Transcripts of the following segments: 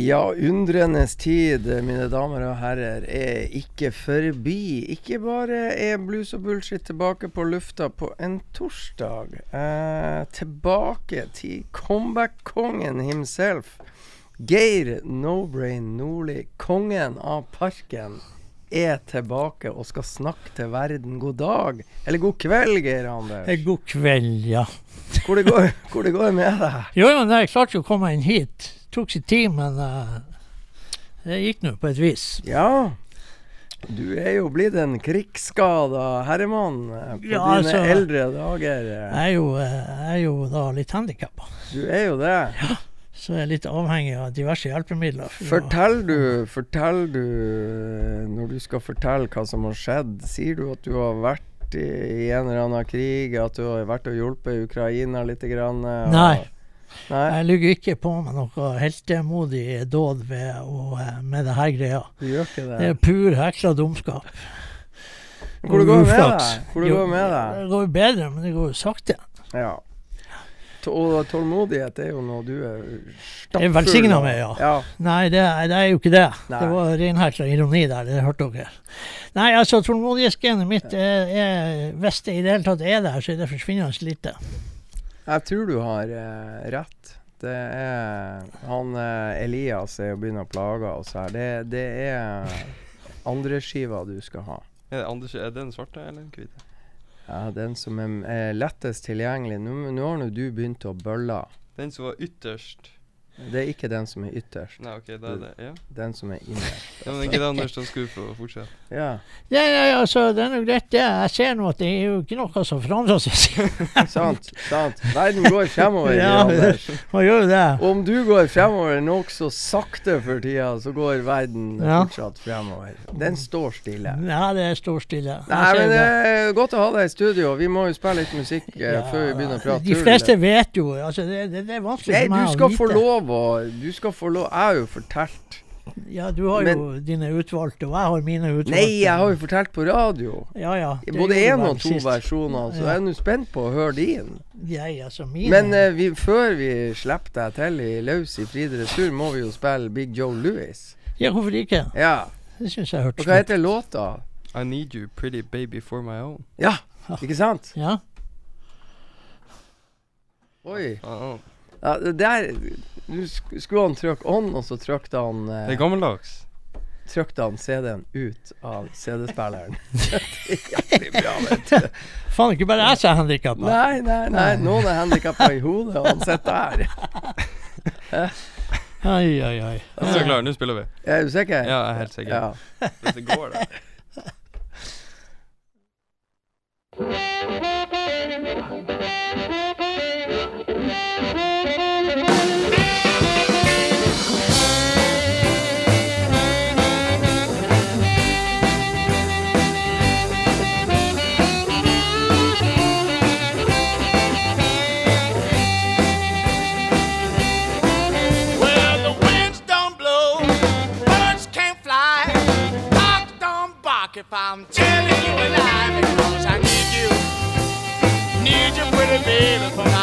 Ja, undrenes tid, mine damer og herrer, er ikke forbi. Ikke bare er Blues og bullshit tilbake på lufta på en torsdag. Eh, tilbake til comeback-kongen himself. Geir No-Brain Nordli, kongen av parken, er tilbake og skal snakke til verden. God dag, eller god kveld, Geir Anders. Eh, God kveld, ja. Hvor det går, hvor det går med deg? Jo, jo, nei, jeg klarte jo å komme inn hit. Tok sin tid, men uh, det gikk nå på et vis. Ja. Du er jo blitt en krigsskada herremann eh, på Ja, dine altså- eldre dager. Jeg er jo, jeg er jo da litt handikappa, Du er jo det. Så jeg er litt avhengig av diverse hjelpemidler. for Fortell du, fortell du eh, Når du skal fortelle hva som har skjedd, sier du at du har vært i, en eller annen krig, at du har vært og hjulpet Ukraina litt? Grann, eh, og- Nei. Nei, Jeg ligger ikke på med noe heltemodig dåd ved å, eh, med det her greia. Det det. er pur hekla dumskap. Hvor det går med deg? Hvor det går med deg? Det går bedre, men det går jo sakte. Ja. Og tålmodighet er jo noe du er stappfull er velsignet med, ja. ja. Nei, det, det er jo ikke det. Nei. Det var reinhekla ironi der, det hørte dere. Nei, altså tålmodighetsgenet mitt er, er Hvis det i det hele tatt er der, så er det forsvinnende lite. Jeg tror du har eh, rett. Det er Han eh, Elias er jo begynner å plage oss her. Det, det er andreskiva du skal ha. Er, det andre, er det den svarte eller den hvite? Ja, Den som er, lettest tilgjengelig. Nå, nå har nå du begynt å bølle. Den som var ytterst Det er ikke den som er ytterst. Nei, OK, da er det Ja. Den som er innerst. ja men ikke det Anders som skulle få fortsette. Ja, Ja, ja, ja, altså, det er nå greit, det. Jeg ser nå at det er jo ikke noe som forandrer seg. sant. sant. Verden går fremover, Ja, Anders. Man gjør jo det. Om du går fremover nokså sakte for tida, så går verden Ja. fortsatt fremover. Den står stille. Ja, det står stille. Nei, men det er godt å ha deg i studio. Vi må jo spille litt musikk eh, Ja, før vi begynner å prate De fleste vet jo altså, det, det, det er vanskelig Nei, for meg du skal få vite. Lov å Du skal få lov Jeg har jo fortalt Ja, du har jo dine utvalgte, og jeg har mine utvalgte. Nei, jeg har jo fortalt på radio. ja, ja, det Både én og to sist. versjoner, så Ja. jeg er nå spent på å høre din. Jeg, altså, mine Men uh, vi, før vi slipper deg til i løs i fri dressur, må vi jo spille Big Joe Louis. Ja, hvorfor ikke? Ja. Det syns jeg Og hørtes hva heter låta? I need you, pretty baby for my own. Ja, ikke sant? Ja. Oi. Uh ah. Ja, det der Du skulle han trykke on, og så trykte han Det eh, er gammeldags. Trykte han CD-en ut av CD-spilleren. det er jævlig bra, vet du. Faen, ikke bare jeg som er handikappa. Nei, nei, nei. Noen er handikappa i hodet, og han sitter der. oi, oi, oi. Jeg er så klar, nå spiller vi. Er du sikker? Ja, jeg er helt sikker. Ja. Hvis det går, da. I'm telling you a lie because I need you, need you, pretty baby, for my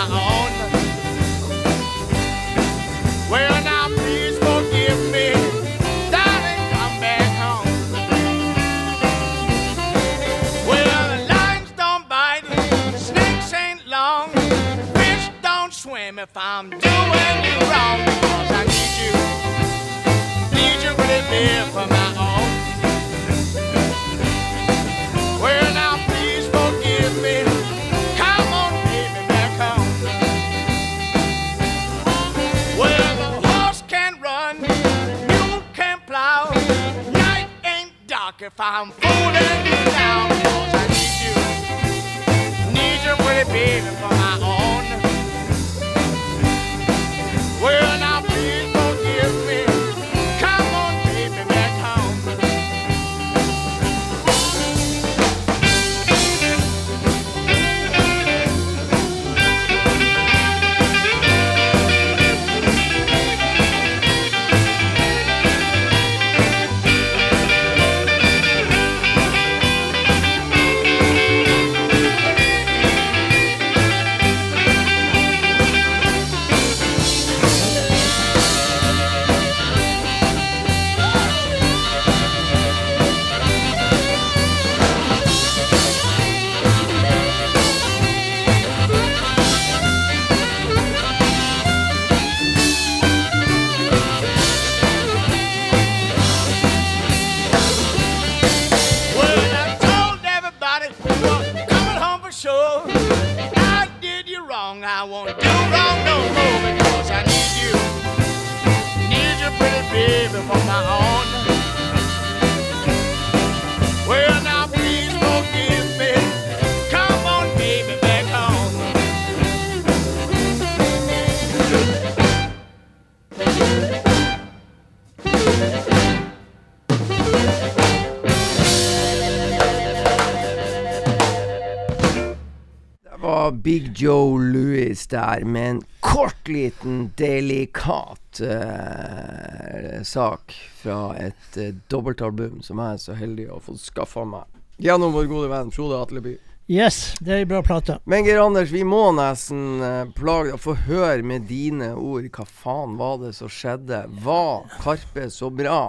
Big Joe Louis der med en kort, liten, delikat uh, sak fra et uh, dobbeltalbum som jeg er så heldig å få skaffa meg gjennom vår gode venn Frode Atleby. Yes, det er ei bra plate. Men Geir Anders, vi må nesten uh, plage deg. Få høre med dine ord. Hva faen var det som skjedde? Var Karpe så bra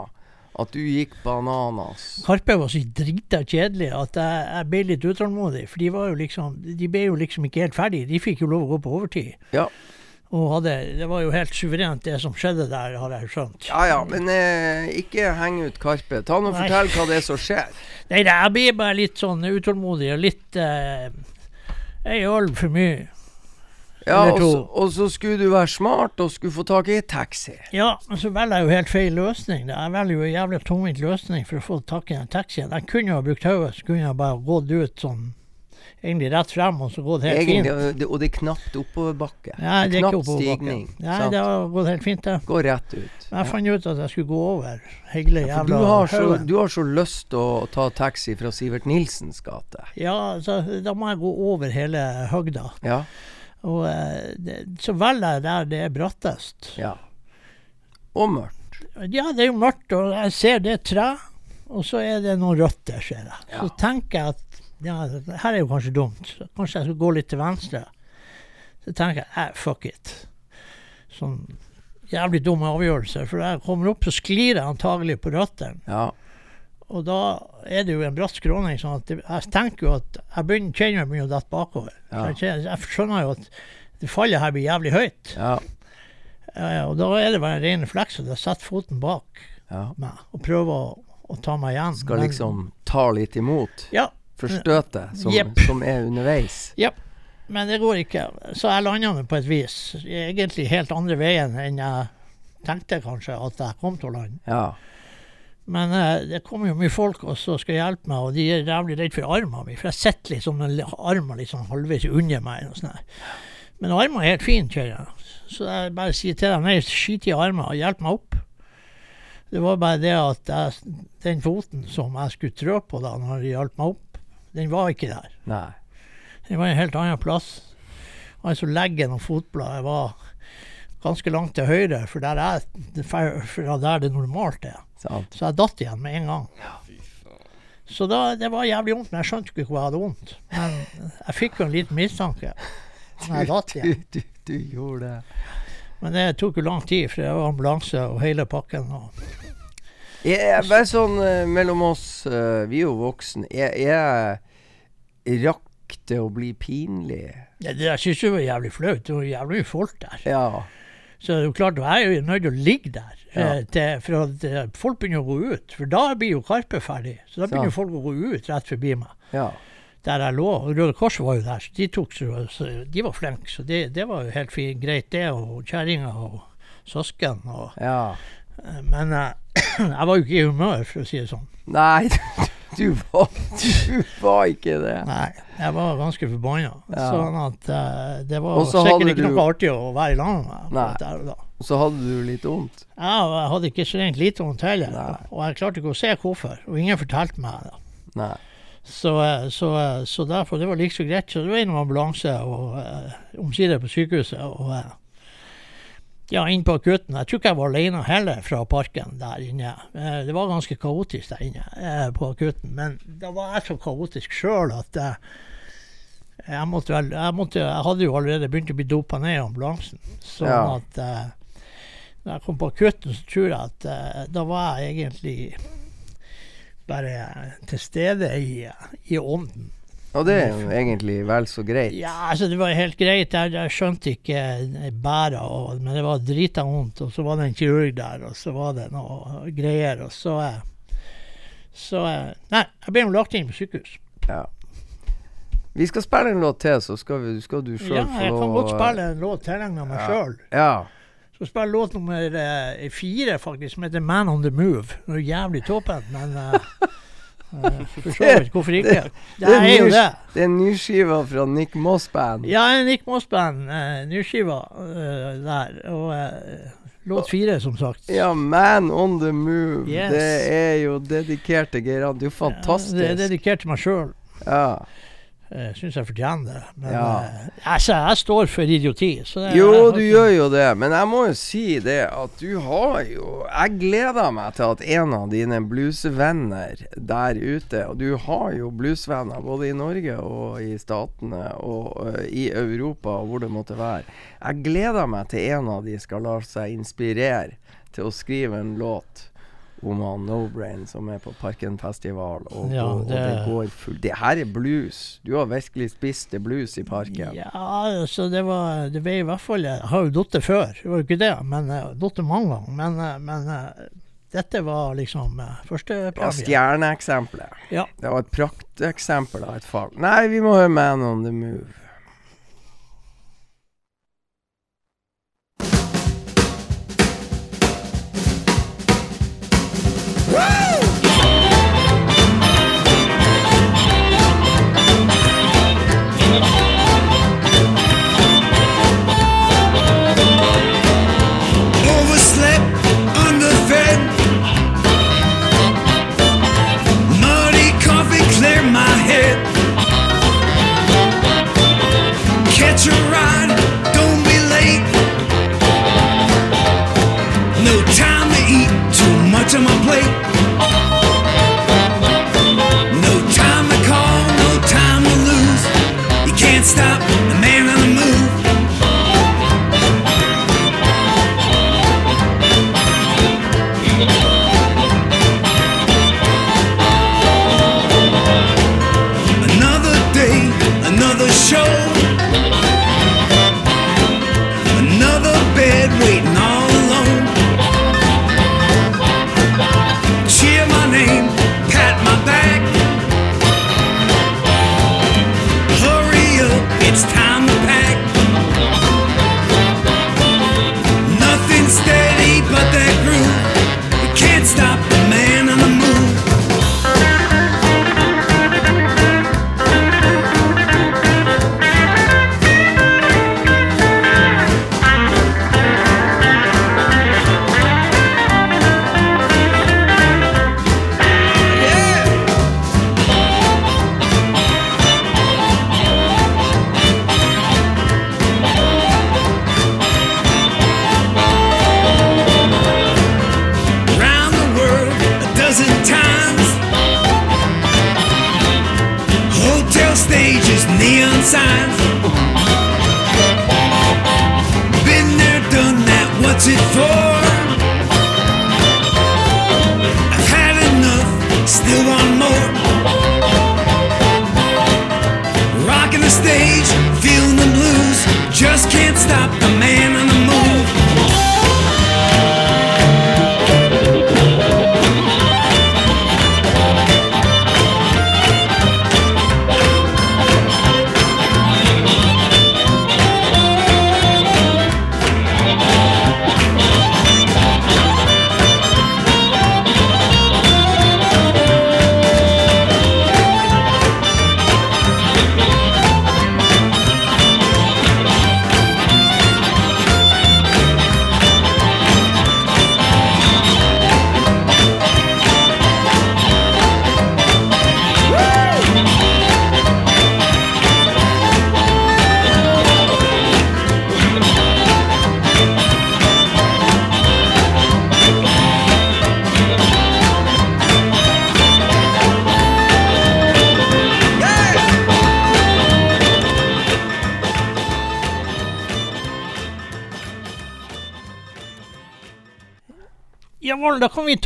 at du gikk bananas? Karpe var så drita kjedelig at jeg, jeg ble litt utålmodig. For de var jo liksom De ble jo liksom ikke helt ferdige. De fikk jo lov å gå på overtid. Ja. Og hadde, det var jo helt suverent, det som skjedde der, har jeg skjønt. Ja ja, men eh, ikke heng ut Karpe. Ta nå og Fortell hva det er som skjer. Nei, jeg blir bare litt sånn utålmodig og litt eh, Ei øl for mye. Ja, Eller og så, og så skulle du være smart og skulle få tak i taxi. Ja, men så velger jeg jo helt feil løsning. da. Jeg velger jo en jævlig tungvint løsning for å få tak i den taxien. Jeg kunne jo ha brukt hodet, så kunne jeg bare gått ut sånn egentlig rett frem, og så gått helt Egentlig, fint. og det, er knapt oppoverbakke. Ja, det er ikke knapt oppoverbakke. stigning. Nei, sant? det har gått helt fint, det. Gå rett ut. Men jeg fant ut at jeg skulle gå over hele Ja, jævla du har, så, du har så lyst til å ta taxi fra Sivert Nilsens gate. Ja, så da må jeg gå over hele høgda. Ja. Og eh, det, så velger jeg der det er brattest. ja. Og mørkt. Ja, det er jo mørkt, og jeg ser det er tre, og så er det noen røtter, ser jeg. Ja. Så tenker jeg at ja, det her er jo kanskje dumt. Så Kanskje jeg skal gå litt til venstre. Så tenker jeg eh, fuck it. Sånn jævlig dum avgjørelse. For da jeg kommer opp, så sklir jeg antagelig på røttene. Ja. Og da er det jo en bratt skråning. sånn at jeg tenker jo at jeg begynner, kjenner jeg begynner å dette bakover. Ja. Jeg, jeg skjønner jo at det fallet her blir jævlig høyt. Ja. Eh, og da er det bare en ren refleks at jeg setter foten bak ja. meg og prøver å, å ta meg igjen. Skal Men- liksom ta litt imot Ja, for støtet som, yep. som er underveis. men det går ikke. Så jeg landa nå på et vis. Egentlig helt andre veien enn jeg tenkte kanskje at jeg kom til å lande. Ja. Men eh, det kommer jo mye folk og så skal hjelpe meg, og de er jævlig redd for armen min. For jeg sitter liksom med armen sånn halvveis under meg. Og sånn. Men armen er helt fin, kjører jeg. Så jeg bare sier til dem nei, skyt i armen og hjelp meg opp. Det var bare det at jeg, den foten som jeg skulle trå på da når de hjalp meg opp, den var ikke der. Nei. Den var en helt annen plass. Altså leggen og fotbladet var ganske langt til høyre, for der er, fra der det normalt er. Sant. Så jeg datt igjen med en gang. Så da, det var jævlig vondt, men jeg skjønte ikke hvor jeg hadde vondt. Men jeg fikk jo en liten mistanke når jeg datt Du, igjen. du, du gjorde det. Men det tok jo lang tid, for det var ambulanse og hele pakken. Og Jeg, bare sånn eh, mellom oss, eh, vi er jo voksne. Jeg, jeg rakk det å bli pinlig. ja, det, jeg syns det var jævlig flaut. Det var jævlig folk der. Ja. Så det er jo klart, jeg er jo nødt til å ligge der. Ja. eh, til, for at eh, folk begynner å gå ut. For da blir jo Karpe ferdig. Så da begynner Sant. folk å gå ut rett forbi meg. ja. Der jeg lå. Og Røde Kors var jo der, så de, tok, så, så de var flinke. Så det, det var jo helt fint, greit, det. Og kjerringa og søsken. Og, ja. eh, men jeg var jo ikke i humør, for å si det sånn. Nei, du, var, du var ikke det. Nei, jeg var ganske forbanna. Ja. Sånn at uh, det var sikkert ikke du- noe artig å være i lag med og så hadde du litt vondt. Ja, jeg hadde ikke så rent lite vondt heller. Nei. Og jeg klarte ikke å se hvorfor. Og ingen fortalte meg det. Nei. Så, eh, så, eh, så derfor, det var like så greit. Så det var innom ambulanse og uh, omsider på sykehuset. Og eh, ja, inn på akutten. Jeg tror ikke jeg var alene heller fra parken der inne. Eh, det var ganske kaotisk der inne eh, på akutten. Men da var jeg så kaotisk sjøl at eh, jeg, måtte vel, jeg, måtte, jeg hadde jo allerede begynt å bli dopa ned i ambulansen. Sånn Ja. at da jeg kom på akutten, så tror jeg at da var jeg egentlig bare til stede i, i ånden. Og det er jo egentlig vel så greit. Ja, altså det var helt greit. Jeg, jeg skjønte ikke bæra, og- men det var drita vondt. Og så var det en kirurg der, og så var det noe greier. Og så eh, Så eh, Nei, jeg ble lagt inn på sykehus. Ja. Vi skal spille en låt til, så skal, vi, skal du sjøl Ja, jeg kan godt spille en låt tilegna meg Ja. sjøl. Ja. Skal spille låt nummer eh, fire, faktisk, som heter 'Man on the Move'. Det er jævlig tåpent, men eh, eh, for så vidt, hvorfor ikke? Det, det er jo det. Det er nyskiva fra Nick Moss Band. Ja, Nick Moss-band, eh, nyskiva eh, der. Og eh, låt fire, som sagt. Ja, Man on the Move. Yes. Det er jo dedikert til Geir. Du er jo fantastisk. det er dedikert til meg sjøl. Ja. Jeg syns jeg fortjener det. Men Ja. eh, altså, jeg står for idioti. Så det, Jo, du gjør jo det, men jeg må jo si det at du har jo Jeg gleder meg til at en av dine bluesvenner der ute Og du har jo bluesvenner både i Norge og i Statene og øh, i Europa og hvor det måtte være. Jeg gleder meg til en av de skal la seg inspirere til å skrive en låt om No Brain som er på Parken festival, og, Ja, og, og det det- går fullt Det her er blues. Du har virkelig spist det blues i parken. Ja, altså det var Det ble i hvert fall Jeg har jo datt før, det var jo ikke det. Men har datt mange ganger. Men, eh, men eh, dette var liksom uh, Ja, førstepremie. stjerneeksempelet. Ja. Det var et prakteksempel av et fall. Nei, vi må høre Man on the Move.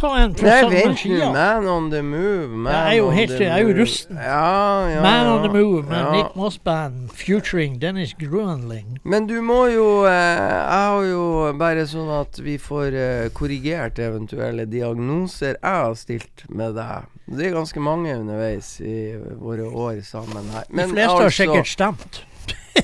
Ta en skia. Man on the move. Man Jeg er jo helt- jeg er jo rusten. Ja, ja, Man on the. Move med Ja. Nick Moss Band featuring Dennis Gruenling. Men du må jo eh, Jeg har jo bare sånn at vi får eh, korrigert eventuelle diagnoser jeg har stilt med deg. Det er ganske mange underveis i våre år sammen her. De fleste har altså- sikkert stemt.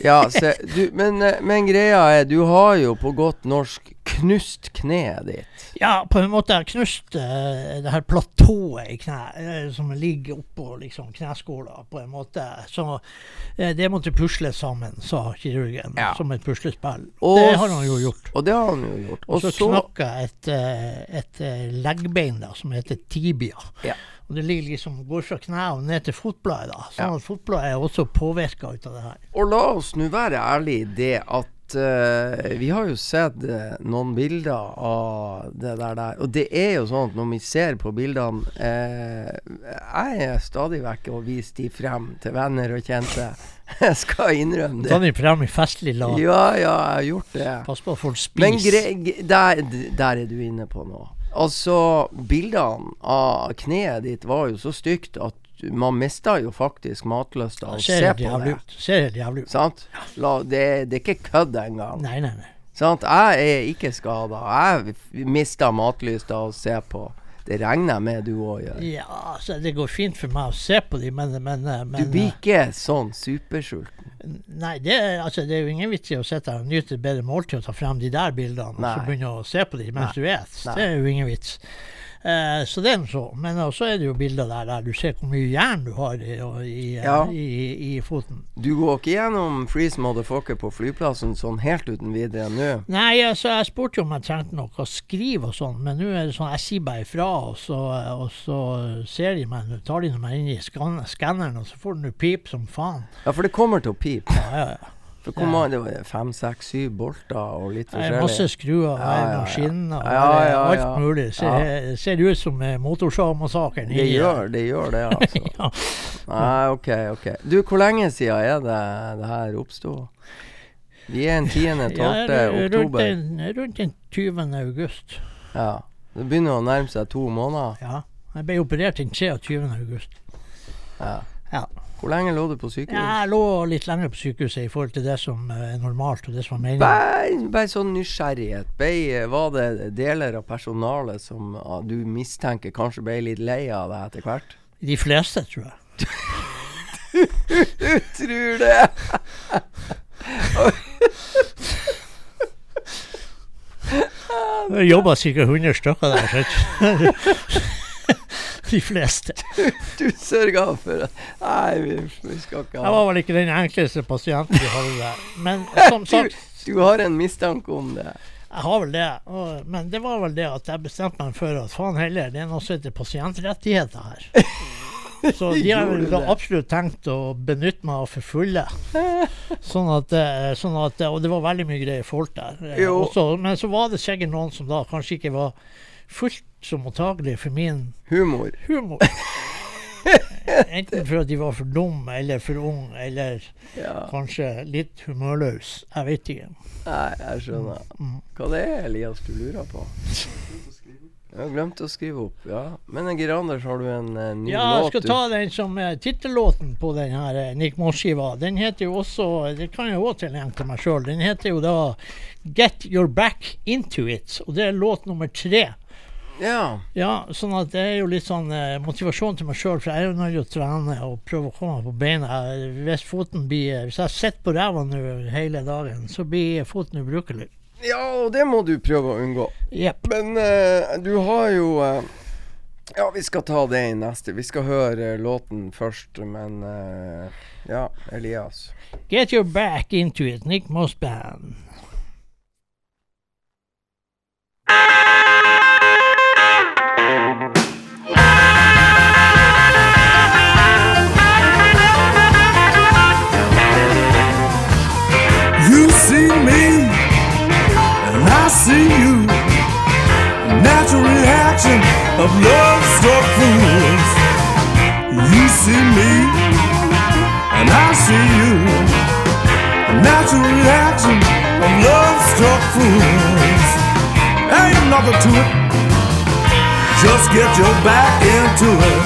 Ja, se, du, men, eh, men greia er, du har jo på godt norsk knust kneet ditt. Ja, på en måte har knust uh, det her platået i kneet uh, som ligger oppå liksom, kneskåla, på en måte. Så uh, det måtte pusles sammen, sa kirurgen, Ja. som et puslespill. Og det har han jo gjort. Og det har han jo gjort. Og så knakk jeg et, eh, et leggbein da, som heter tibia. Ja. Og det ligger liksom, går fra kneet og ned til fotbladet. da. Sånn Ja. at fotbladet er også påvirka ut av det her. Og la oss nå være ærlig i det at eh, vi har jo sett uh, noen bilder av det der der. Og det er jo sånn at når vi ser på bildene uh, Jeg er stadig vekk og viser de frem til venner og kjente. Jeg skal innrømme Ta det. de frem i festlig lag. Ja, ja, jeg har gjort det. Pass på at folk spiser. Men der, der er du inne på noe. Altså, bildene av kneet ditt var jo så stygt at man mister jo faktisk matlysta av å se på det. ut. Ser helt jævlig ut. Sant? La, det, det er ikke kødd engang. Nei, nei, nei. Sant? Jeg er ikke skada. Jeg mister matlysta av å se på. Det regner jeg med du òg gjør. Ja, altså, det går fint for meg å se på dem, men, men, eh, men Du blir ikke sånn supersulten. eh, Nei, det, altså, det er jo ingen vits i å sitte her og nyte et bedre måltid og ta frem de der bildene, og så begynne å se på dem mens Nei. du spiser. Det er jo ingen vits. Eh, så det er nå så. Men så er det jo bilder der, der du ser hvor mye jern du har i, i, eh, Ja. i, i foten. Du går ikke gjennom Freeze Motherfucker på flyplassen sånn helt uten videre nå? Nei, altså, jeg spurte jo om jeg trengte noe å skrive og sånn, men nå er det sånn, jeg sier bare ifra, og så, og så ser de meg, tar de meg inn i skanneren, og så får den jo pip som faen. Ja, for det kommer til å pipe. Ja, ja, ja. For kom mange, det var fem, seks, syv bolter og litt Det er masse skruer, Ja, ja, skinner det er alt mulig. Ser, ser ut som eh, motorsagmassakren. Det gjør det, gjør det altså. Ja. Nei, ok, ok. Du, hvor lenge siden er det det her oppsto? Vi er den 10.-12. Ja, oktober. rundt den 20. august. Ja. Det begynner å nærme seg to måneder. Ja. Jeg ble operert den 23. august. Ja. Ja. Hvor lenge lå du på sykehus? Jeg lå litt lenger på sykehuset i forhold til det som eh, er normalt, og det som er meningen. Bare, bare sånn nysgjerrighet. Be, var det deler av personalet som ah, du mistenker kanskje ble litt lei av deg etter hvert? De fleste, tror jeg. Du tror det? Det jobba sikkert 100 stykker der. De fleste. Du sørga for at Nei, vi, skal ikke ha Jeg var vel ikke den enkleste pasienten vi hadde der. Men som sagt, du, du har en mistanke om det. jeg har vel det. Og, men det var vel det at jeg bestemte meg for at faen heller, det er noe som heter pasientrettigheter her. Så de har vel da absolutt tenkt å benytte meg for fulle. Sånn at, eh, sånn at Og det var veldig mye greie folk der. Eh, Også, men så var det sikkert noen som da kanskje ikke var fullt så mottagelige for min Humor. humor. Enten for at de var for dumme eller for unge, eller Ja. kanskje litt humørløse. Jeg vet ikke. Nei, jeg skjønner. Mm. Hva det er Elias du lurer på? Jeg har glemt å skrive opp, ja. Men Geir Anders, har du en uh, ny Ja, jeg skal ta den som uh, tittellåten på den her uh, Nick Moss-skiva. Den heter jo også Det kan jeg òg tilgjenge til meg sjøl. Den heter jo da Get Your Back Into It. Og det er låt nummer tre. Ja. Ja, sånn at det er jo litt sånn eh, motivasjon til meg sjøl, for jeg er jo nødt til å trene og prøve å komme meg på beina. Hvis foten blir Hvis jeg sitter på ræva nå hele dagen, så blir foten ubrukelig. ja, og det må du prøve å unngå. Yep. Men eh, du har jo eh, Ja, vi skal ta det i neste. Vi skal høre eh, låten først, men eh, Ja, Elias. Get Your Back Into It, Nick Moss Band. See you. Natural reaction of love struck fools. You see me, and I see you. Natural reaction of love struck fools. Ain't nothing to it. Just get your back into it.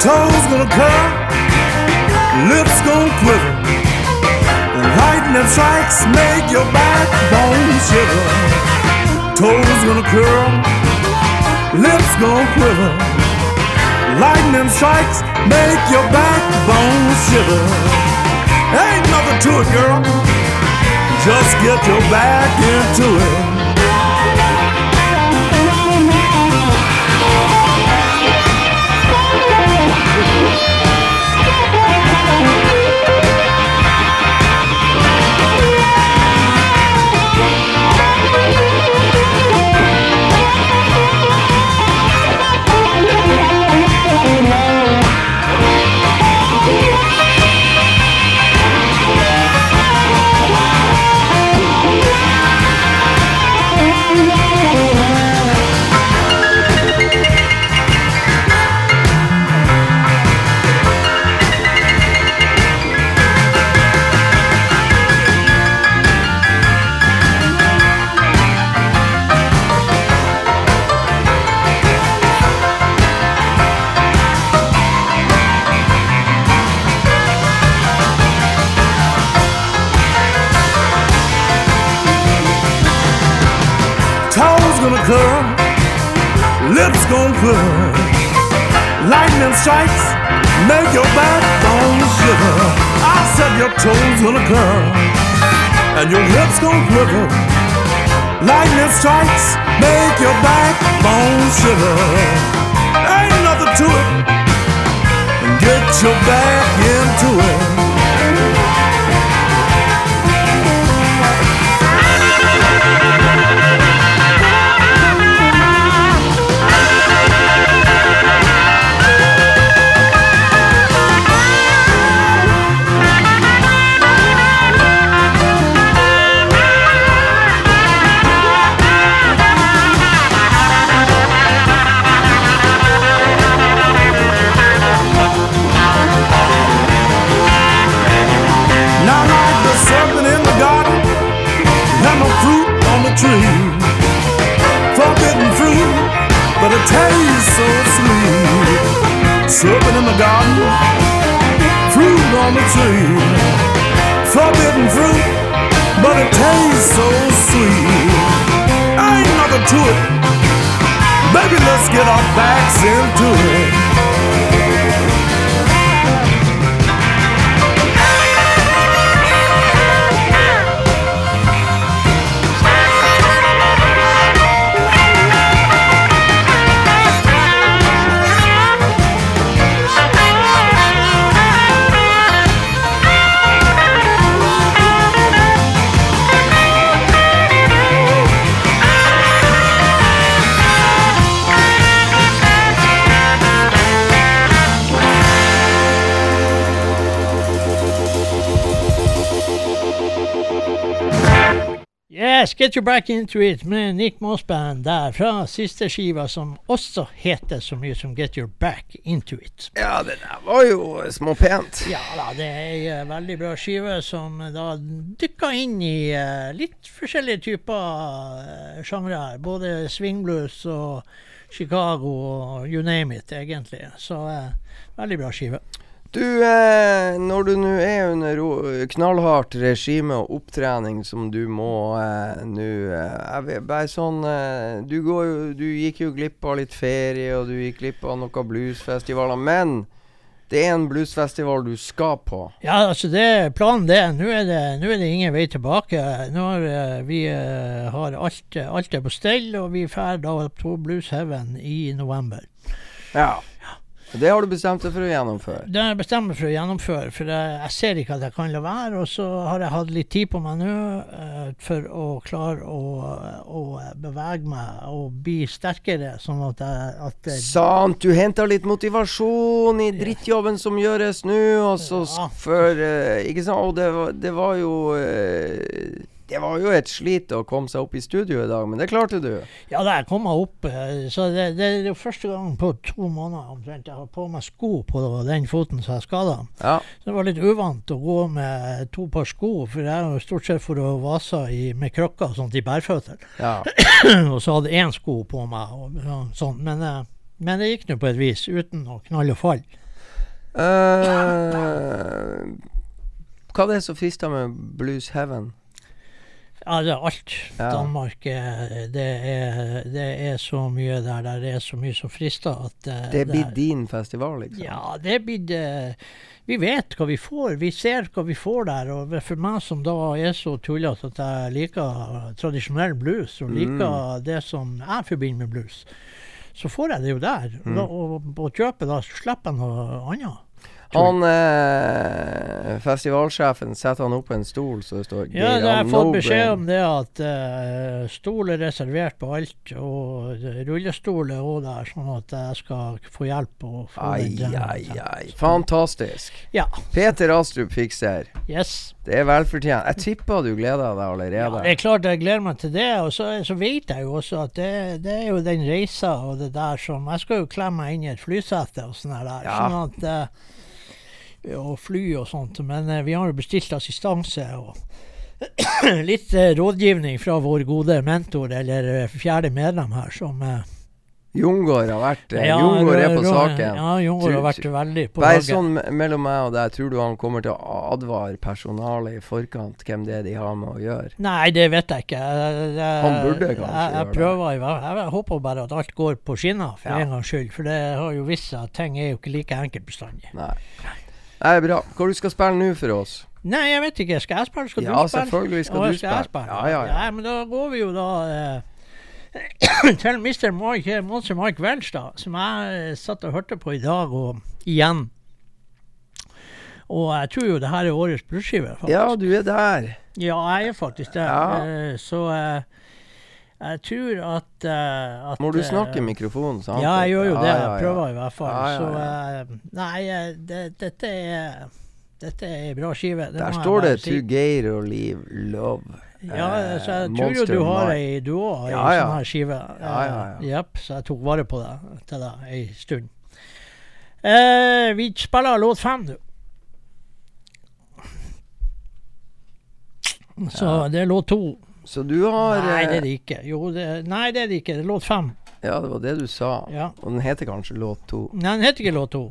Toes gonna curl lips gon' quiver. Lightning strikes make your backbone shiver. Toes gonna curl, lips gon' quiver. Lightning strikes make your backbone shiver. Ain't nothing to it, girl. Just get your back into it. So sweet. Ain't nothing to it. Baby, let's get our backs into it. Yes, Get You Back Into It med Nick Moss Band der fra siste skiva, som også heter så mye som Get Your Back Into It. Ja, det der var jo småpent. Ja da, det er ei eh, veldig bra skive som eh, da dykker inn i eh, litt forskjellige typer uh, sjangre. Både swingblues og Chicago og you name it, egentlig. Så veldig bra skive. Du, eh, når du nå er under knallhardt regime og opptrening som du må eh, nå eh, Bare sånn eh, du, går du gikk jo glipp av litt ferie, og du gikk glipp av noen bluesfestivaler. Men det er en bluesfestival du skal på. Ja, altså det er planen det. Nå er det, nå er det ingen vei tilbake. Nå har eh, vi eh, har alt, alt er på stell, og vi drar da på Blues Heaven i november. Ja. Det har du bestemt deg for å gjennomføre. Det har jeg bestemt meg for å gjennomføre, for jeg, jeg ser ikke at jeg kan la være. Og så har jeg hatt litt tid på meg nå uh, for å klare å, å bevege meg og bli sterkere, sånn at jeg at Sant, du henter litt motivasjon i drittjobben som gjøres nå, og så Ja. s- for eh, Ikke sant? Og det, det var jo eh, Det var jo et slit å komme seg opp i studio i dag, men det klarte du. Ja, da jeg kom meg opp, eh, så det, det er jo første gang på to måneder omtrent jeg har på meg sko på den foten som jeg skada. Ja. Så det var litt uvant å gå med to par sko, for jeg er jo stort sett for å vase i, med krykker og sånt i bærføtter. ja. og så hadde én sko på meg og ja, sånn. Men, eh, men det gikk nå på et vis, uten å knalle og falle. Uh, hva er det som frister med Blues Heaven? Det er alt. Ja. Danmark eh, det er, det er så mye der. Der er så mye som frister at uh, Det blir der- din festival, liksom? Ja, det blir det Vi vet hva vi får. Vi ser hva vi får der. Og for meg som da er så tullete at jeg liker tradisjonell blues, og liker Mm. det som jeg forbinder med blues, så får jeg det jo der. Og, Mm. da, og på kjøpet da slipper jeg noe annet. Han eh, festivalsjefen setter han opp på en stol så det står Ja, jeg har fått beskjed om det at eh, stol er reservert på alt, og rullestol er òg der, sånn at jeg skal få hjelp. Og få Ai, den ai, ai. Fantastisk. Ja. Peter Astrup fikser. Yes. Det er velfortjent. Jeg tipper du gleder deg allerede. Ja, det er klart jeg gleder meg til det. Og så, så vet jeg jo også at det, det er jo den reisa og det der som Jeg skal jo klemme meg inn i et flysete og sånn der. Ja. Sånn at eh, Og fly og sånt. Men eh, vi har jo bestilt assistanse og litt eh, rådgivning fra vår gode mentor, eller eh, fjerde medlem her, som Jungård har vært Ja, Jungård er på saken. Ja, Jungård har vært veldig på Bare sånn mellom meg og deg, tror du han kommer til å advare personalet i forkant hvem det er de har med å gjøre? Nei, det vet jeg ikke. Jeg, jeg, Han burde kanskje jeg, jeg gjøre det. prøver i hvert. Jeg håper bare at alt går på skinner, for Ja. en gangs skyld. For det har jo vist seg at ting er jo ikke like enkelt bestandig. Nei. Nei, bra. Hva du skal spille nå for oss? Nei, jeg vet ikke. Skal jeg spille? Skal Ja, du spille? Ja, selvfølgelig skal Å, du skal spille. Ja, ja, ja. men da går vi jo da eh, til Mr. Mike, Monster Mike da, som jeg eh, satt og hørte på i dag, og igjen. Og jeg tror jo det her er årets brødskive, faktisk. Ja, du er der. Ja, jeg er faktisk der. Ja. Eh, så eh, jeg tror at, eh, at Må du eh, snakke i mikrofonen? sant? Ja, jeg gjør jo det. Jeg prøver i hvert fall. Ja, ja, Så eh, Nei, det, dette er Dette er ei bra skive. Det Der står det si. 'To Geir og Liv Love'. Ja, så jeg Eh, tror jo du har ei, du òg har ei Ja, ja. sånn her skive. Ja, ja, ja. Jepp, så jeg tok vare på det til deg ei stund. Eh, vi spiller låt fem, du. Så Ja. det er låt to. Så du har Nei, det er eh, det ikke. Jo, det, nei, det er det ikke. Det er låt fem. Ja, det var det du sa. Ja. Og den heter kanskje låt to. Nei, den heter ikke låt to.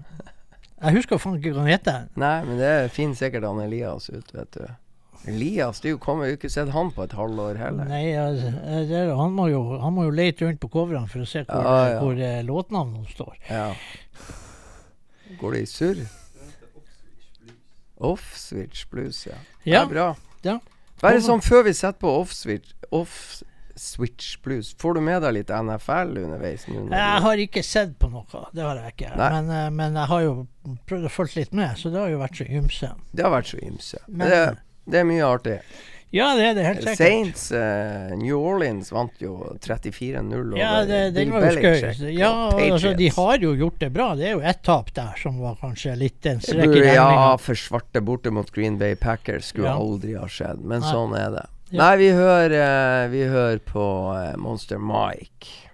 Jeg husker faen ikke hva den heter. Nei, men det finner sikkert han Elias ut, vet du. Elias, er kommer jo ikke sett han på et halvår heller. Nei, altså, eh, det, han, må jo, han må jo lete rundt på coverne for å se hvor, Ja, ja. hvor eh, låtnavnene står. Ja. Går det i surr? Off-switch blues, ja. Ja, Det er bra. Ja. Bare sånn før vi setter på off-switch Off-switch blues, får du med deg litt NFL underveis nå? Jeg har ikke sett på noe, det har jeg ikke. Men, eh, men jeg har jo prøvd å følge litt med, så det har jo vært så ymse. Det har vært så ymse. Men- det, det er mye artig. Ja, det er det helt sikkert. Saints uh, New Orleans vant jo 34-0 Ja, det, den Bill Belichick. Ja, altså, de har jo gjort det bra. Det er jo ett tap der som var kanskje litt en strek i ja, for svarte borte mot Green Bay Packers skulle Ja. aldri ha skjedd, men Nei. sånn er det. Ja. Nei, vi hører, uh, vi hører på uh, Monster Mike.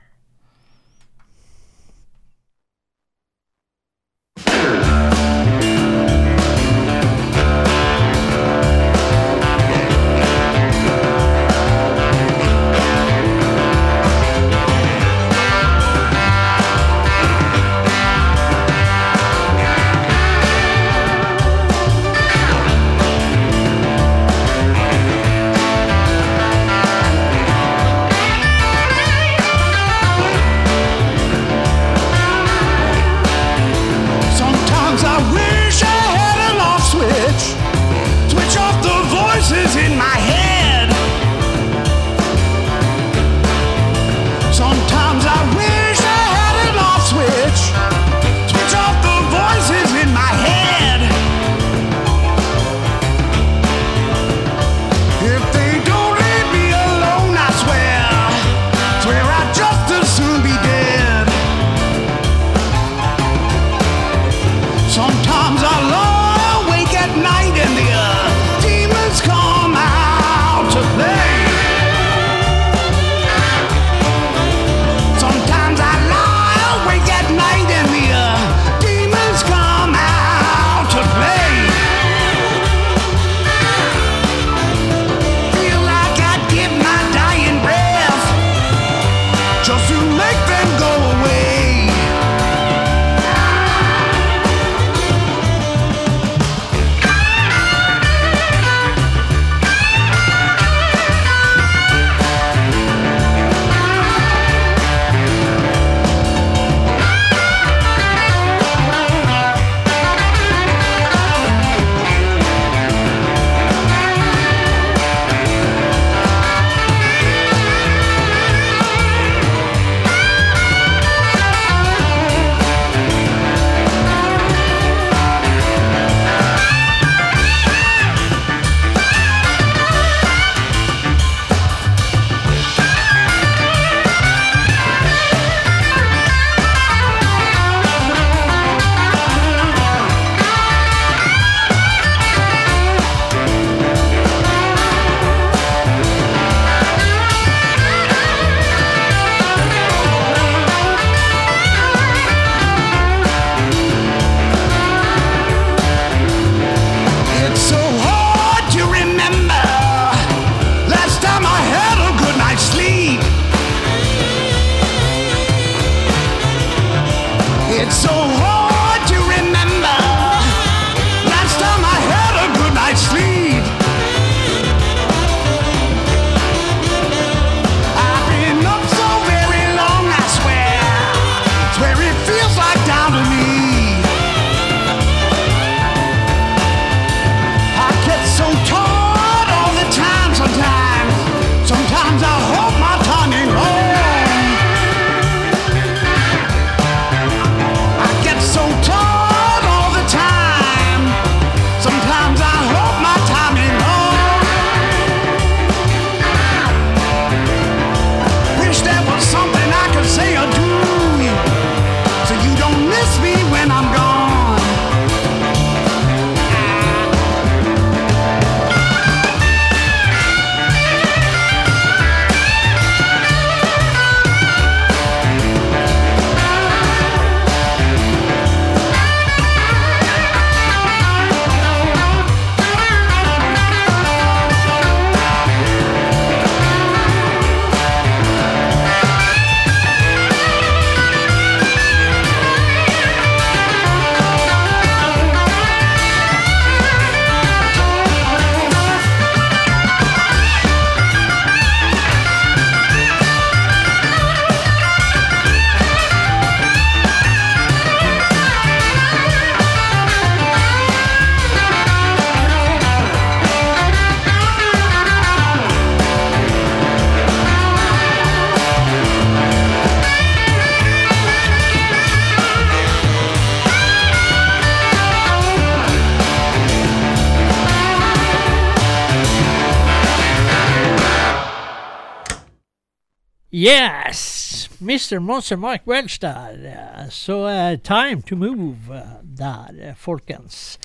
Yes! Mr. Monster Mike Welch der. Så uh, time to move eh, der, eh, folkens.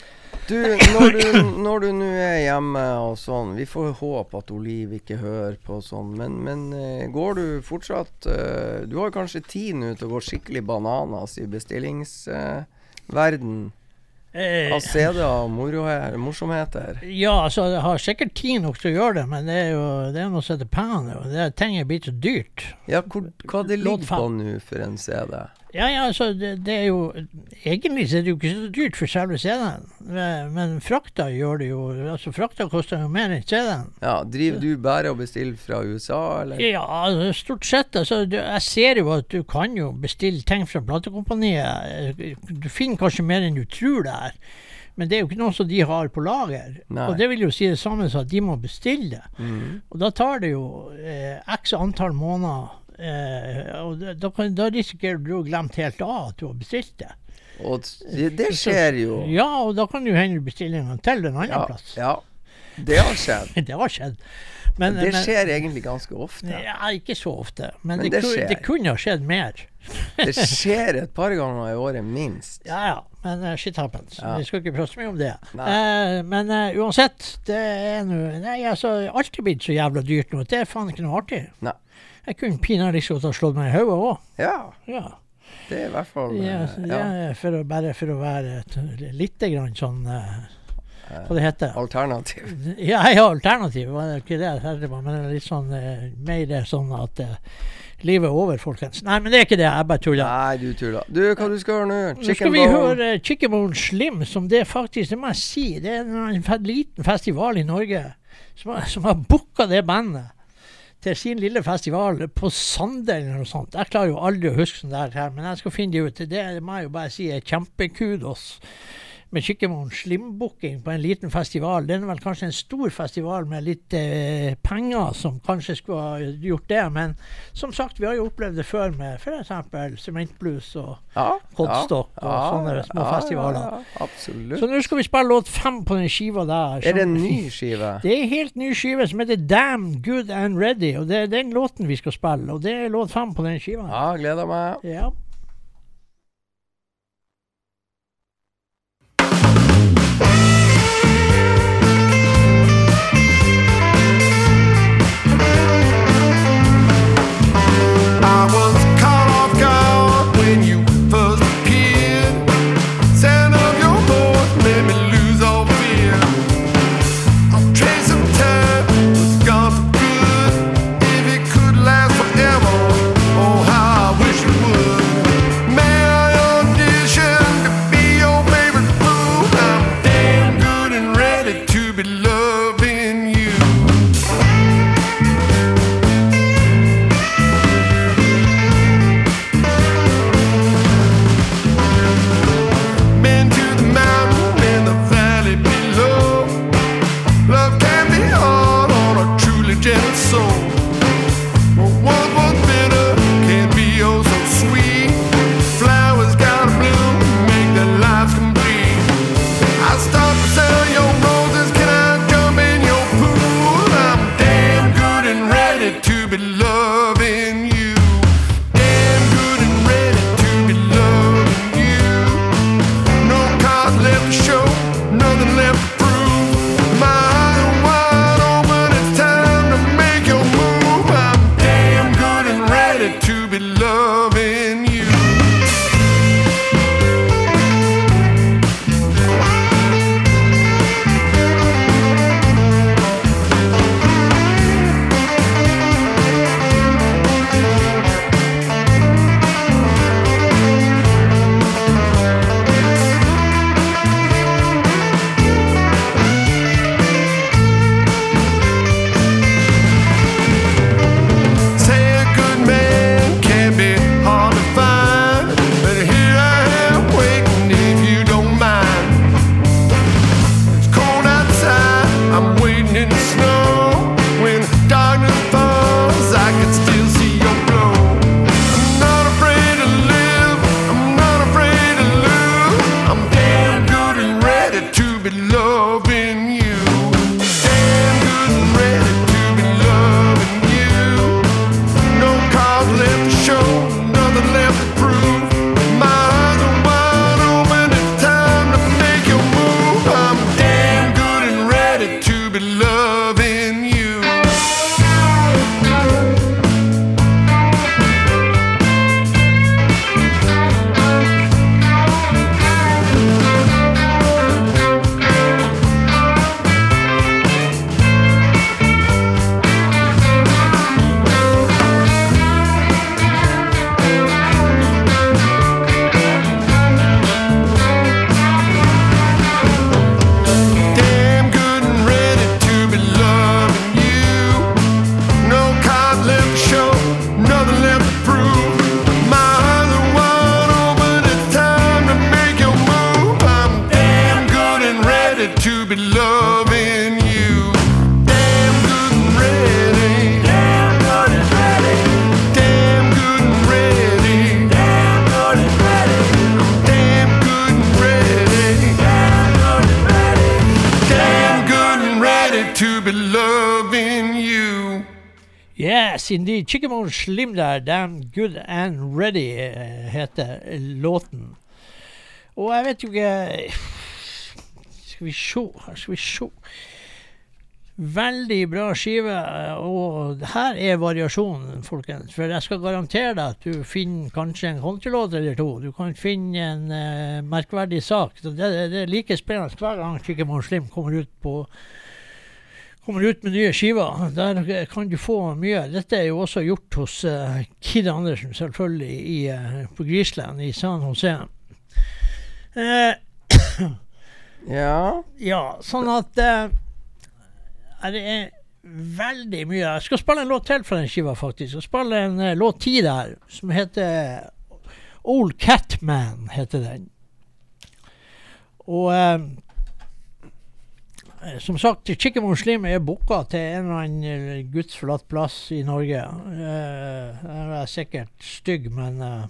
Du, når du nå er hjemme og sånn Vi får håpe at Oliv ikke hører på sånn, men, men går du fortsatt uh, Du har kanskje tid nå til å gå skikkelig bananas i bestillingsverden Eh, av CD-er og morsomheter. ja, altså, jeg har sikkert tid nok til å gjøre det, men det er jo det er noe som heter pan. Det, ting er blitt så dyrt. Ja, hvor, hva det ligger på nå for en CD? Ja, ja, altså, det, det er jo Egentlig så er det jo ikke så dyrt for selve CD-en, men- frakta gjør det jo Altså, frakta koster jo mer enn CD-en. Ja, Driver du bare og bestiller fra USA, eller? Ja, altså, stort sett. Altså, du, jeg ser jo at du kan jo bestille ting fra platekompaniet. Du finner kanskje mer enn du tror det er. Men det er jo ikke noe som de har på lager. Nei. Og det vil jo si det samme som at de må bestille det. Mm. Og da tar det jo eh, x antall måneder. Eh, og da, kan, da risikerer du å glemt helt av at du har bestilt det. Og det, skjer jo. Ja, og da kan du hende du bestiller en gang til en annen Ja, plass. ja. Det har skjedd. Det har skjedd. Men, Det men- skjer egentlig ganske ofte. Ja, ikke så ofte. Men, Men det, det det kunne ha skjedd mer. Det skjer et par ganger i året, minst. Ja ja, men uh, shit happens. Ja. Vi skal ikke prate så mye om det. Eh, men uh, uansett, det er nå Nei, altså, alt er blitt så jævla dyrt nå. Det er faen ikke noe artig. Nei. Jeg kunne pinadø ikke ha slått meg i hodet òg. Ja, Ja. det er i hvert fall Ja, eh, ja, for å, bare for å være lite grann sånn eh, Hva det heter alternativ. Ja, ja, alternativ var det ikke det jeg tenkte på, men litt sånn eh, mer sånn at livet er over, folkens. Nei, men det er ikke det. Jeg bare tuller. Nei, du tuller. Du, hva du skal høre nå? Nå skal vi høre Chicken Bone Slim, som det faktisk, det må jeg si, det er en liten festival i Norge som har, som har booka det bandet til sin lille festival på Sande eller noe sånt. Jeg klarer jo aldri å huske sånn der, her, men jeg skal finne det ut. Det må jeg jo bare si er kjempekudos. Med Kikkemoen slimbooking på en liten festival. Det er vel kanskje en stor festival med litt eh, penger som kanskje skulle ha gjort det, men som sagt, vi har jo opplevd det før med f.eks. Sementblues og ja, Kodstokk og sånne små festivaler. Ja, ja, absolutt. Så nå skal vi spille låt fem på den skiva der. er det en ny skive? Det er en helt ny skive som heter Damn Good and Ready, og det er den låten vi skal spille. Og det er låt fem på den skiva. Ja, gleder meg. Ja. in snow. Indeed. Chickamon Slim der, Damn Good and Ready, eh, heter låten. Og jeg vet jo ikke Skal vi se, skal vi se. Veldig bra skive, eh, og her er variasjonen, folkens. For jeg skal garantere deg at du finner kanskje en countrylåt eller to. Du kan finne en uh, merkverdig sak. Det, det er like spennende hver gang «Chickamon Slim kommer ut på kommer ut med nye skiver. Der kan du få mye. Dette er jo også gjort hos uh, Kid Andersen, selvfølgelig, i, uh, på Grisland i San Jose. Uh, Ja. ja, sånn at Det er veldig mye. Jeg skal spille en låt til fra den skiva, faktisk. Jeg skal spille en låt ti der, som heter Old Catman, heter den. Og Som sagt, Chicken Muslim er booka til en eller annen eh, gudsforlatt plass i Norge. Uh, jeg er sikkert stygg, men eh,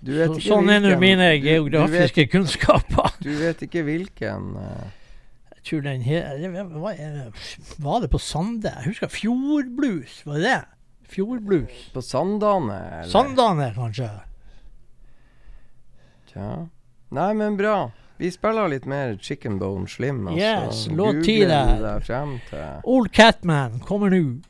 Du vet så, sånn er nå mine geografiske kunnskaper. Du vet, du vet ikke hvilken eh, Jeg tror den he var, var det på Sande? Jeg husker Fjordblues, var det det? Fjordblues. På Sandane? eller? Sandane, kanskje? Tja. Nei, men bra. Vi spiller litt mer Chicken Bone Slim. Altså. Yes, låt ti der. Old Catman kommer nå.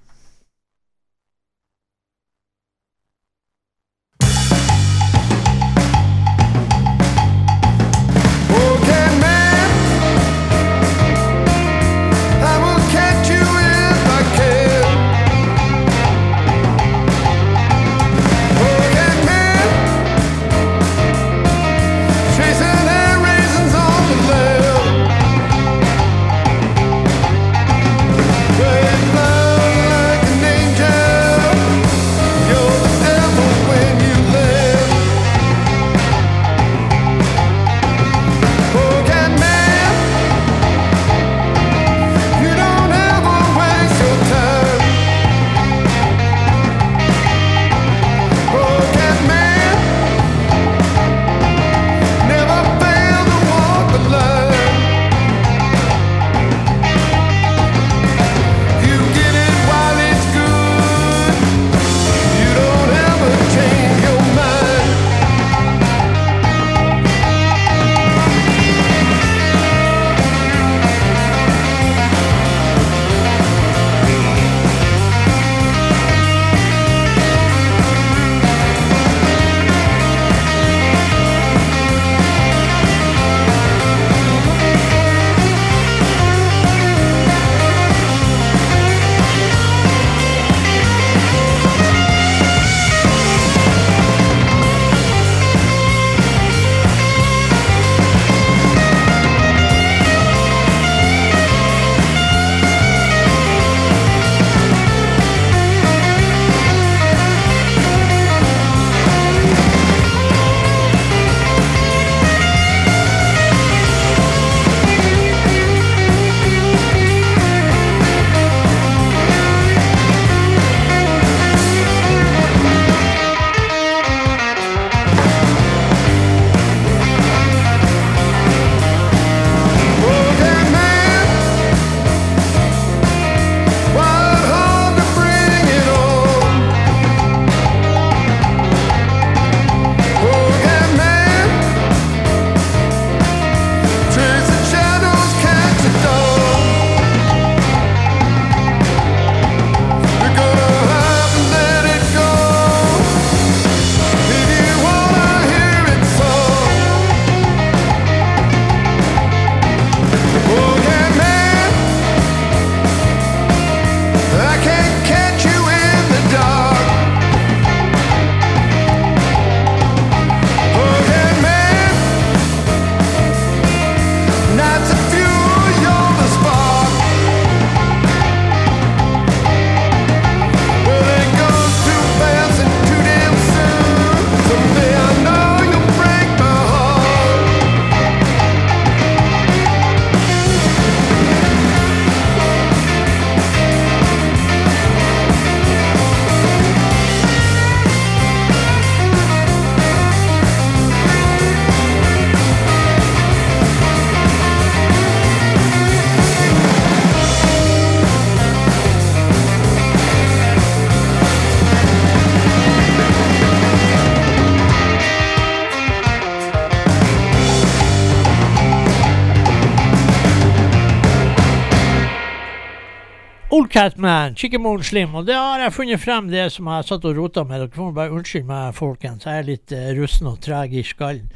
Catman, Chicken Bone Slim. Og det har jeg funnet frem, det som jeg satt og rota med. Dere får bare unnskylde meg, folkens. Jeg er litt uh, russen og treg i skallen.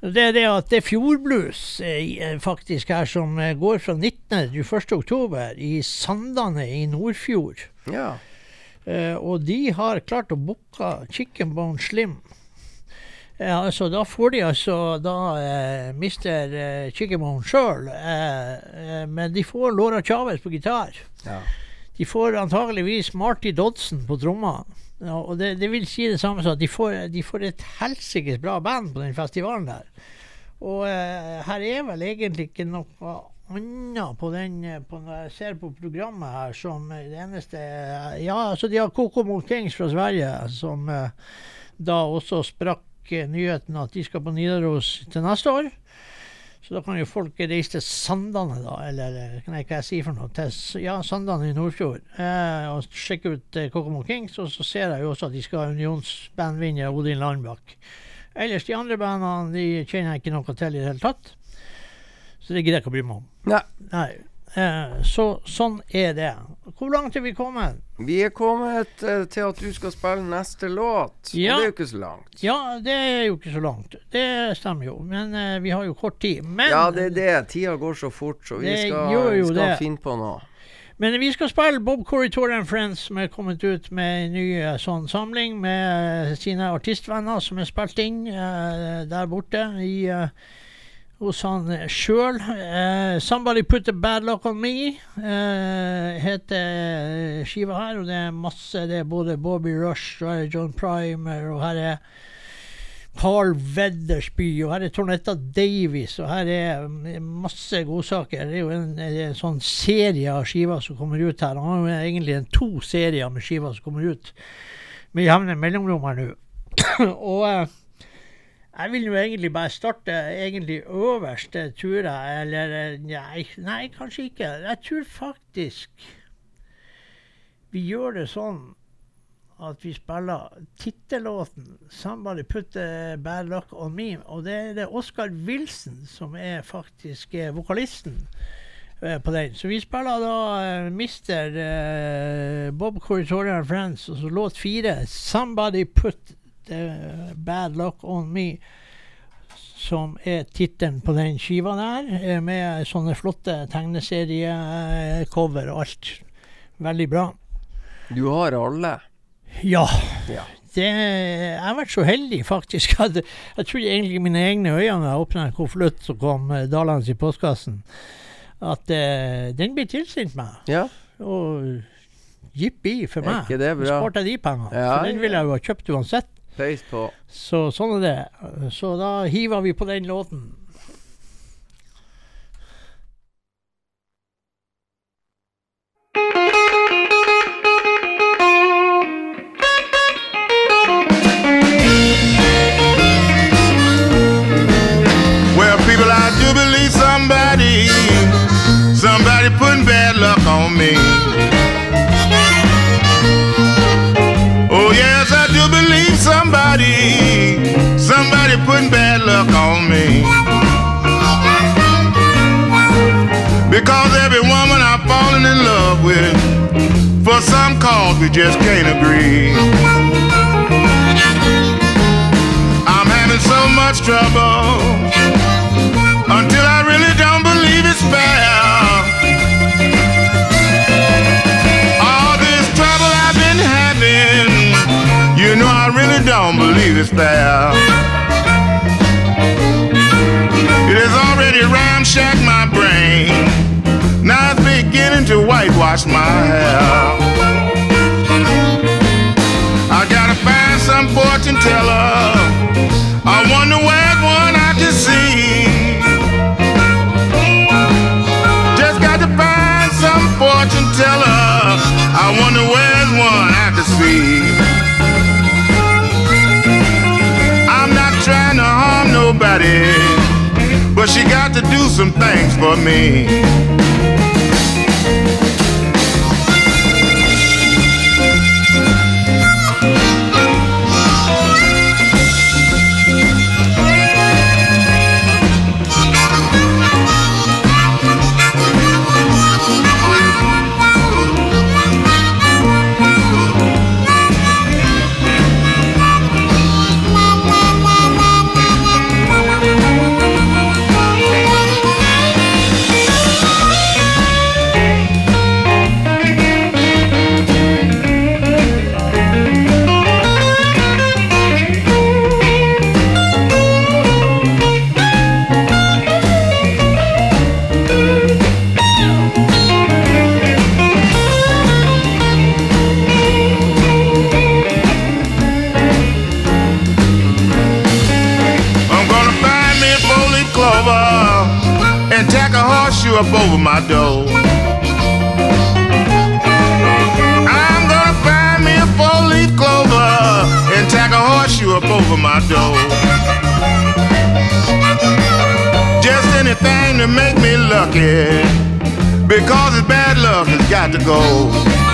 Det er det at det er fjordblues eh, faktisk her som eh, går fra 19. til 1. oktober i Sandane i Nordfjord. Ja. Eh, og de har klart å booke Chicken Bone Slim. Ja, altså, da får de altså da eh, mister eh, Chicken Bone sjøl, eh, eh, men de får Laura Chavez på gitar. ja. De får antageligvis Marty Dodson på trommer. Ja, og det, det vil si det samme som at de får, de får et helsikes bra band på den festivalen der. Og eh, her er vel egentlig ikke noe annet på den eh, på Når jeg ser på programmet her som det eneste eh, Ja, altså de har Kokomo Kings fra Sverige, som eh, da også sprakk eh, nyheten at de skal på Nidaros til neste år. Så da kan jo folk reise til Sandane, da, eller nei, hva jeg sier for noe, til ja, Sandane i Nordfjord, eh, og sjekke ut eh, Kokomo Kings. Og så ser jeg jo også at de skal ha unionsbandvinner Odin Landbakk. Ellers de andre bandene de kjenner jeg ikke noe til i det hele tatt. Så det gidder jeg ikke å bry meg om. Nei. Nei. Eh, så sånn er det. Hvor langt er vi kommet? Vi er kommet eh, til at du skal spille neste låt. Ja. Og det er jo ikke så langt. Ja, det er jo ikke så langt. Det stemmer jo. Men eh, vi har jo kort tid. Men Ja, det er det. Tida går så fort, så vi skal, vi skal finne på noe. Men vi skal spille Bob Corritor and Friends, som er kommet ut med en ny sånn samling med sine artistvenner som er spilt inn eh, der borte i eh, hos han sjøl. Uh, 'Somebody Put a Bad Luck On Me' uh, heter skiva her. Og det er masse. Det er både Bobby Rush, og her er John Primer, og her er Carl Weddersby, og her er Tornetta Davies, og her er mm, masse godsaker. Det er jo en, en sånn serie av skiver som kommer ut her. Han har jo egentlig en to serier med skiver som kommer ut med jevne mellomrom her nå. og eh, jeg vil jo egentlig bare starte egentlig øverst, turer. Eller nei, nei, kanskje ikke. Jeg tror faktisk vi gjør det sånn at vi spiller tittellåten 'Somebody Put a Bad Luck On Me'. Og det er det Oscar Wilson som er faktisk eh, vokalisten eh, på den. Så vi spiller da Mister eh, Bob Corritorian Friends, og så låt fire 'Somebody Put Bad Luck On Me'. Som er tittelen på den skiva der, med sånne flotte tegneseriecover og alt. Veldig bra. Du har alle. Ja. Ja. Det, jeg har vært så heldig, faktisk. At jeg trodde egentlig mine egne øyne da jeg åpna en konvolutt som kom eh, dalende i postkassen, at uh, den ble tilsendt meg. Ja, Og jippi for er meg. ikke det Så bra? sparte jeg de pengene. Ja, for den ville jeg jo ha kjøpt uansett. Pøys på. Så sånn er det. Så da hiver vi på den låten. We just can't agree. I'm having so much trouble until I really don't believe it's fair. All this trouble I've been having, you know I really don't believe it's fair. It has already ramshacked my brain. Now it's beginning to whitewash my hair. Some fortune teller. I wonder where's one I can see. Just got to find some fortune teller. I wonder where's one I can see. I'm not trying to harm nobody, but she got to do some things for me. My door. I'm gonna find me a four-leaf clover and tack a horseshoe up over my door. Just anything to make me lucky, because it's bad luck has got to go.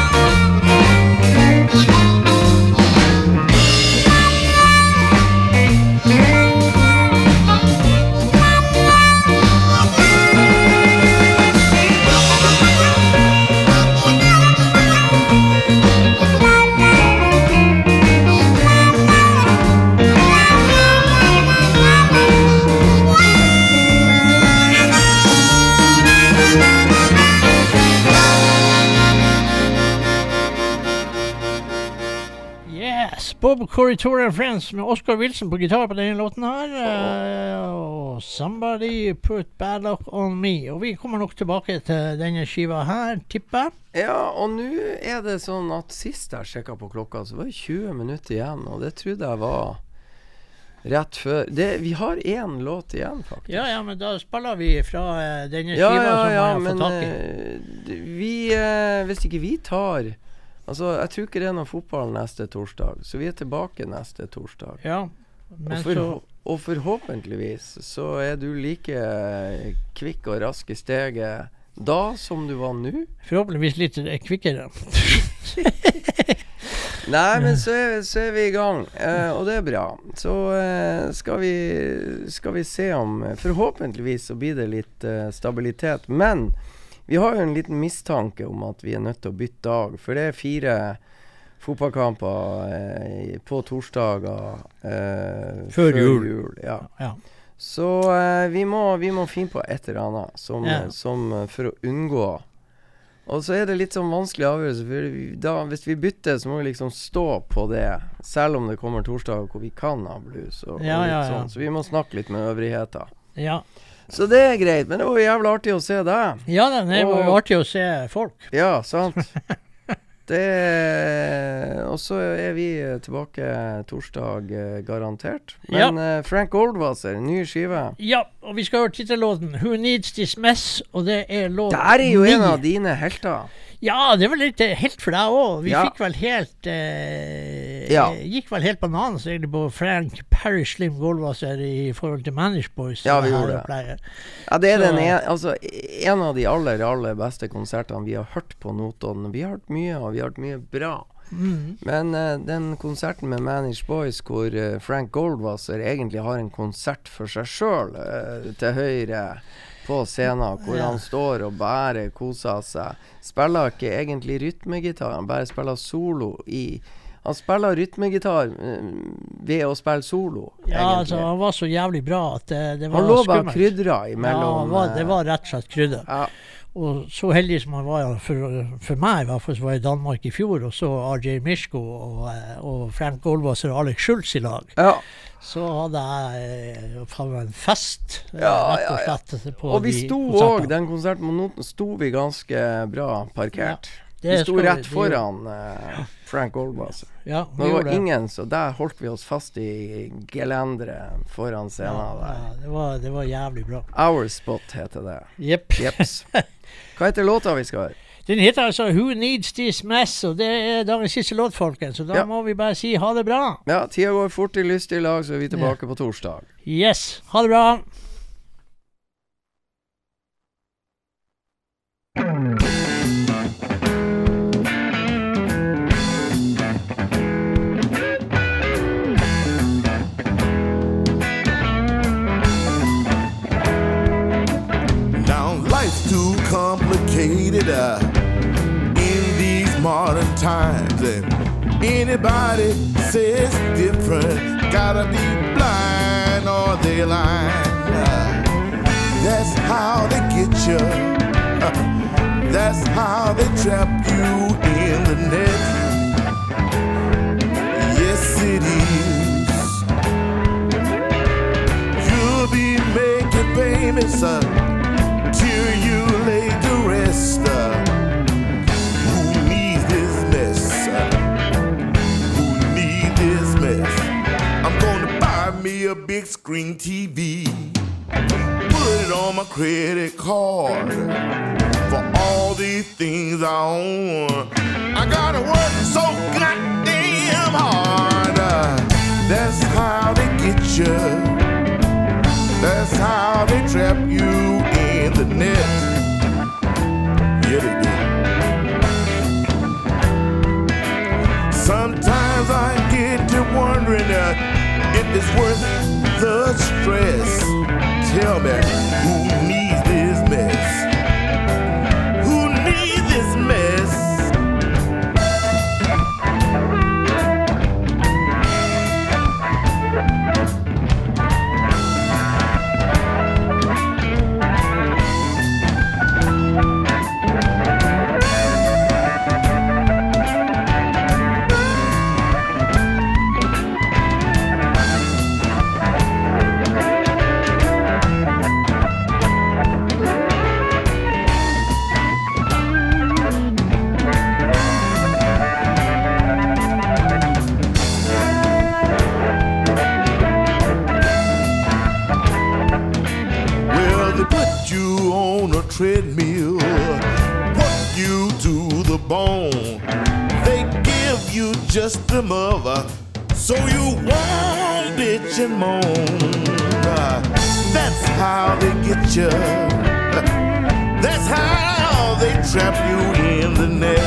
Bob Corritore and Friends med Oscar Wilson på gitar på denne låten her. Og og 'Somebody Put Bad Luck On Me'. Og vi kommer nok tilbake til denne skiva her, tipper jeg. Ja, og nå er det sånn at sist jeg sjekka på klokka, så var det 20 minutter igjen, og det trodde jeg var rett før det, Vi har én låt igjen, faktisk. Ja, ja, men da spiller vi fra denne denne Ja, skiva ja, som ja, jeg har fått tak i. eh, vi eh, Hvis ikke vi tar Altså, jeg tror ikke det er noe fotball neste torsdag, så vi er tilbake neste torsdag. Ja, men og, for, så og forhåpentligvis så er du like eh, kvikk og rask i steget da som du var nå. forhåpentligvis litt eh, kvikkere. Nei, men så er, så er vi i gang, eh, og det er bra. Så eh, skal, vi, skal vi se om Forhåpentligvis så blir det litt eh, stabilitet. Men vi har jo en liten mistanke om at vi er nødt til å bytte dag. For det er fire fotballkamper eh, på torsdager eh, Før jul. Ja. Ja. Så eh, vi, må, vi må finne på et eller annet som, Ja. som eh, for å unngå Og så er det litt sånn vanskelig avgjørelse, for vi, da, hvis vi bytter, så må vi liksom stå på det. Selv om det kommer torsdag hvor vi kan ha blues. Og, og. Sånn. Så vi må snakke litt med øvrigheter. Ja, Så det er greit. Men det var jævla artig å se deg. ja da, det var jo artig å se folk. Ja, sant. Det Og så er vi tilbake torsdag, eh, garantert. Men ja. Frank Goldwasser, ny skive. Ja, og vi skal høre tittellåten 'Who Needs This Mess', og det er låt Der er jo en av dine helter. Ja, det var litt eh, helt for deg òg. Vi Ja. fikk vel helt eh, Ja. Gikk vel helt bananas egentlig på Frank Perry Slim Goldwasser i forhold til Manish Boys. Ja, vi gjorde det. Ja, det er Så- den en, altså, en av de aller, aller beste konsertene vi har hørt på Notodden. Vi har hørt mye, og vi har hørt mye bra. Mm. Men uh, den konserten med Manish Boys hvor uh, Frank Goldwasser egentlig har en konsert for seg sjøl til høyre på scenen, hvor Ja. han står og bare koser seg. Spiller ikke egentlig rytmegitar, han bare spiller solo i Han spiller rytmegitar eh, ved å spille solo, Ja, altså, han var så jævlig bra at det, det var han lå bare skummelt. krydra Ja, imellom. han var, det eh, var rett og slett krydder. ja, Og så heldig som han var for, for meg, i hvert fall, så var jeg i Danmark i fjor og så RJ Mishko og, og Frank Goldwasser og Alex Schultz i lag. ja. Så hadde jeg eh, faen meg en fest, eh, Ja, rett og ja, ja. slett. På Og vi sto òg, den konserten på Noten sto vi ganske bra parkert. Det vi sto rett foran uh, Frank Goldwasser. Ja, vi det var det. ingen, så der holdt vi oss fast i gelenderet foran scenen Ja, der. ja, det, var, det var jævlig bra. Our Spot heter det. Jepp. Hva heter låta vi skal høre? Den heter altså 'Who Needs This Mess', og det er dagens siste låt, folkens. Så da Ja. må vi bare si ha det bra. Ja, tida går fort i lystig lag, så er vi tilbake på torsdag. Yes, ha det bra. Uh, in these modern times, and anybody says different, gotta be blind or they lying. Uh, that's how they get you. that's how they trap you in the net. credit card for all these things I own. just a mother, so you won't bitch and moan. That's how they get you. That's how they trap you in the net.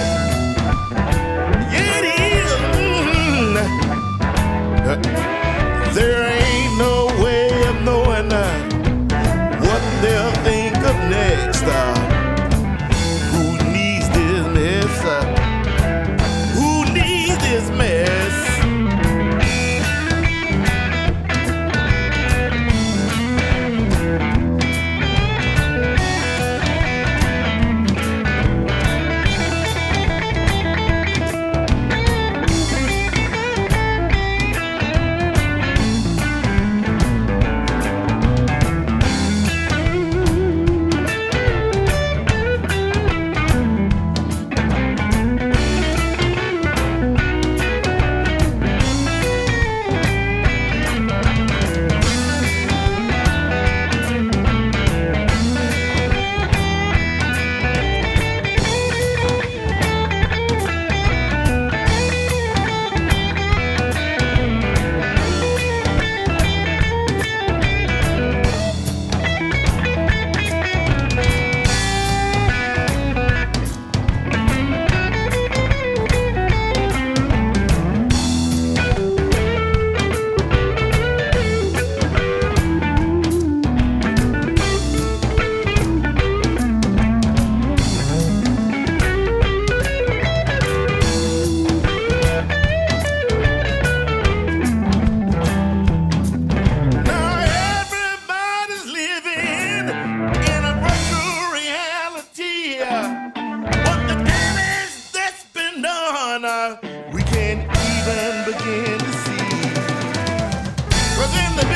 in the